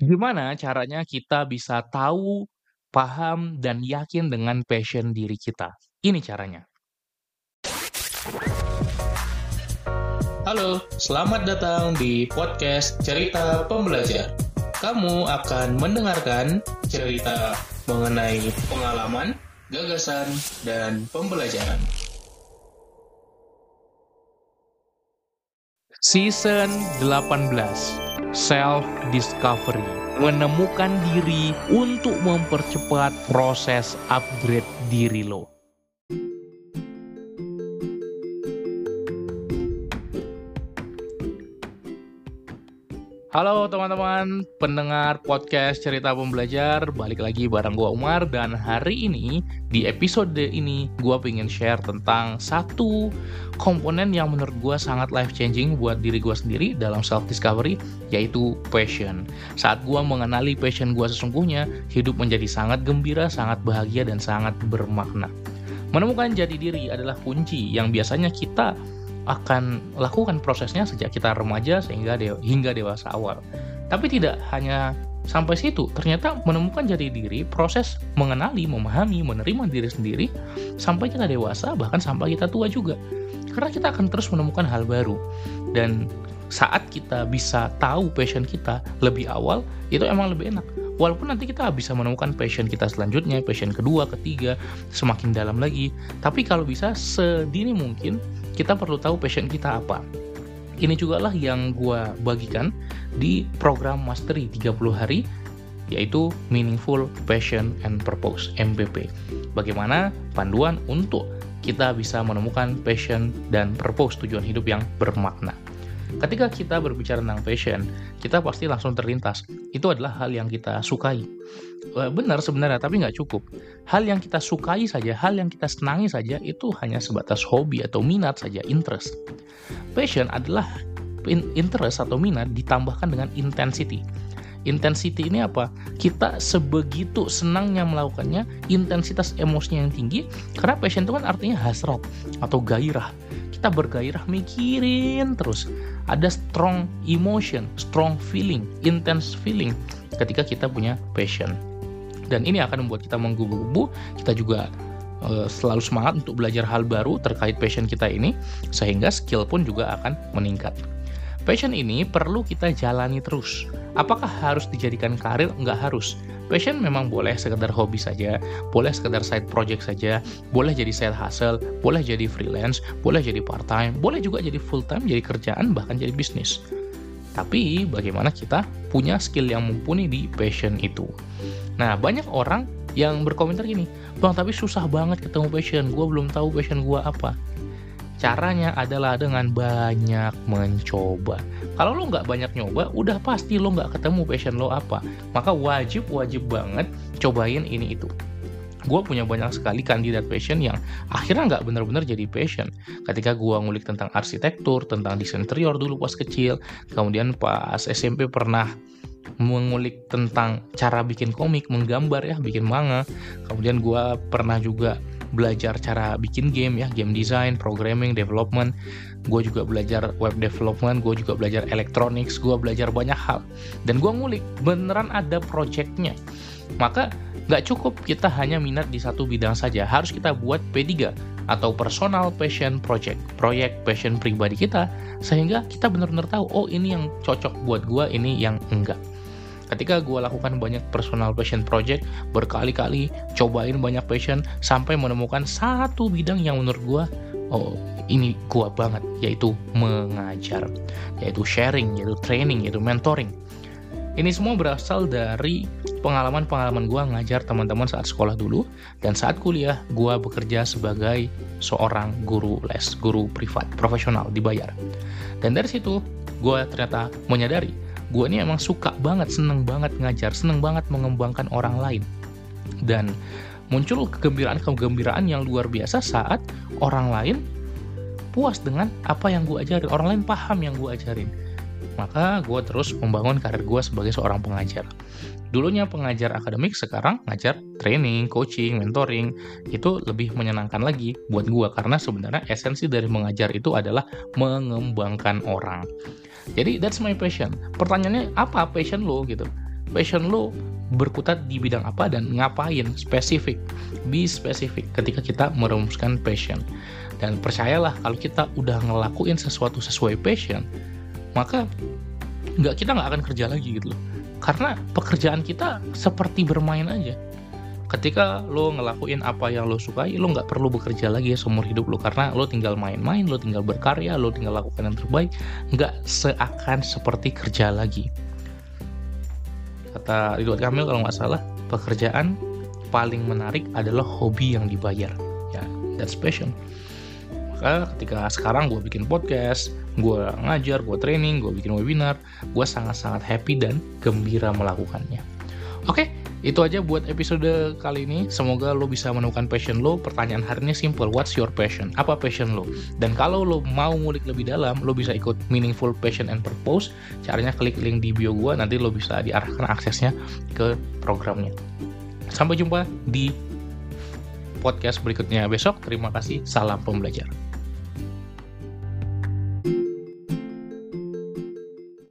Gimana caranya kita bisa tahu, paham, dan yakin dengan passion diri kita? Ini caranya. Halo, selamat datang di podcast Cerita Pembelajar. Kamu akan mendengarkan cerita mengenai pengalaman, gagasan, dan pembelajaran. Season 18 Self Discovery Menemukan diri untuk mempercepat proses upgrade diri lo. Halo teman-teman. Pendengar podcast cerita pembelajar Balik lagi bareng gua Umar. Dan hari ini di episode ini gua pengen share tentang satu komponen yang menurut gua sangat life changing buat diri gua sendiri dalam self discovery Yaitu passion. Saat gua mengenali passion gua sesungguhnya Hidup menjadi sangat gembira, sangat bahagia, dan sangat bermakna. Menemukan jati diri adalah kunci yang biasanya kita akan lakukan prosesnya sejak kita remaja sehingga de hingga dewasa awal. Tapi tidak hanya sampai situ, ternyata menemukan jati diri, proses mengenali, memahami, menerima diri sendiri sampai kita dewasa bahkan sampai kita tua juga. Karena kita akan terus menemukan hal baru. Dan saat kita bisa tahu passion kita lebih awal, itu emang lebih enak. Walaupun nanti kita bisa menemukan passion kita selanjutnya, passion kedua, ketiga, semakin dalam lagi. Tapi kalau bisa sedini mungkin kita perlu tahu passion kita apa. Ini juga lah yang gue bagikan di program Mastery 30 hari yaitu Meaningful Passion and Purpose MPP. Bagaimana panduan untuk kita bisa menemukan passion dan purpose tujuan hidup yang bermakna. Ketika kita berbicara tentang passion, kita pasti langsung terlintas. Itu adalah hal yang kita sukai. Eh, benar sebenarnya, tapi nggak cukup. Hal yang kita sukai saja, hal yang kita senangi saja, itu hanya sebatas hobi atau minat saja, interest. Passion adalah interest atau minat ditambahkan dengan intensity. Intensity ini apa? Kita sebegitu senangnya melakukannya, intensitas emosinya yang tinggi, karena passion itu kan artinya hasrat atau gairah. Kita bergairah mikirin terus ada strong emotion, strong feeling, intense feeling ketika kita punya passion. Dan ini akan membuat kita menggubu-gubu, kita juga uh, selalu semangat untuk belajar hal baru terkait passion kita ini, sehingga skill pun juga akan meningkat. Passion ini perlu kita jalani terus. Apakah harus dijadikan karir? Enggak harus. Passion memang boleh sekedar hobi saja, boleh sekedar side project saja, boleh jadi side hustle, boleh jadi freelance, boleh jadi part time, boleh juga jadi full time, jadi kerjaan, bahkan jadi bisnis. Tapi bagaimana kita punya skill yang mumpuni di passion itu. Nah, banyak orang yang berkomentar gini, Bang tapi susah banget ketemu passion, gue belum tahu passion gue apa. Caranya adalah dengan banyak mencoba. Kalau lo nggak banyak nyoba, udah pasti lo nggak ketemu passion lo apa. Maka wajib-wajib banget cobain ini itu. Gue punya banyak sekali kandidat passion yang akhirnya nggak bener-bener jadi passion. Ketika gue ngulik tentang arsitektur, tentang desain interior dulu pas kecil, kemudian pas SMP pernah mengulik tentang cara bikin komik, menggambar ya, bikin manga. Kemudian gue pernah juga belajar cara bikin game ya, game design, programming, development. Gue juga belajar web development, gue juga belajar electronics, gue belajar banyak hal. Dan gue ngulik, beneran ada projectnya. Maka nggak cukup kita hanya minat di satu bidang saja, harus kita buat P3 atau personal passion project, proyek passion pribadi kita, sehingga kita benar-benar tahu, oh ini yang cocok buat gue, ini yang enggak. Ketika gue lakukan banyak personal passion project, berkali-kali cobain banyak passion, sampai menemukan satu bidang yang menurut gue, oh ini gue banget, yaitu mengajar, yaitu sharing, yaitu training, yaitu mentoring. Ini semua berasal dari pengalaman-pengalaman gue ngajar teman-teman saat sekolah dulu, dan saat kuliah gue bekerja sebagai seorang guru les, guru privat, profesional, dibayar. Dan dari situ, gue ternyata menyadari gue ini emang suka banget, seneng banget ngajar, seneng banget mengembangkan orang lain. Dan muncul kegembiraan-kegembiraan yang luar biasa saat orang lain puas dengan apa yang gue ajarin, orang lain paham yang gue ajarin. Maka gue terus membangun karir gue sebagai seorang pengajar. Dulunya pengajar akademik, sekarang ngajar training, coaching, mentoring. Itu lebih menyenangkan lagi buat gue karena sebenarnya esensi dari mengajar itu adalah mengembangkan orang. Jadi that's my passion. Pertanyaannya apa passion lo gitu? passion lo berkutat di bidang apa dan ngapain spesifik be spesifik ketika kita merumuskan passion dan percayalah kalau kita udah ngelakuin sesuatu sesuai passion maka nggak kita nggak akan kerja lagi gitu loh karena pekerjaan kita seperti bermain aja ketika lo ngelakuin apa yang lo sukai lo nggak perlu bekerja lagi ya seumur hidup lo. Karena lo tinggal main-main lo tinggal berkarya lo tinggal lakukan yang terbaik nggak seakan seperti kerja lagi. Kata Ridwan Kamil kalau nggak salah pekerjaan paling menarik adalah hobi yang dibayar. Ya that's passion. Maka ketika sekarang gue bikin podcast gue ngajar gue training gue bikin webinar gue sangat-sangat happy dan gembira melakukannya. Oke itu aja buat episode kali ini. Semoga lo bisa menemukan passion lo. Pertanyaan hari ini simple, what's your passion? Apa passion lo? Dan kalau lo mau ngulik lebih dalam, lo bisa ikut Meaningful Passion and Purpose. Caranya klik link di bio gue, nanti lo bisa diarahkan aksesnya ke programnya. Sampai jumpa di podcast berikutnya besok. Terima kasih, salam pembelajar.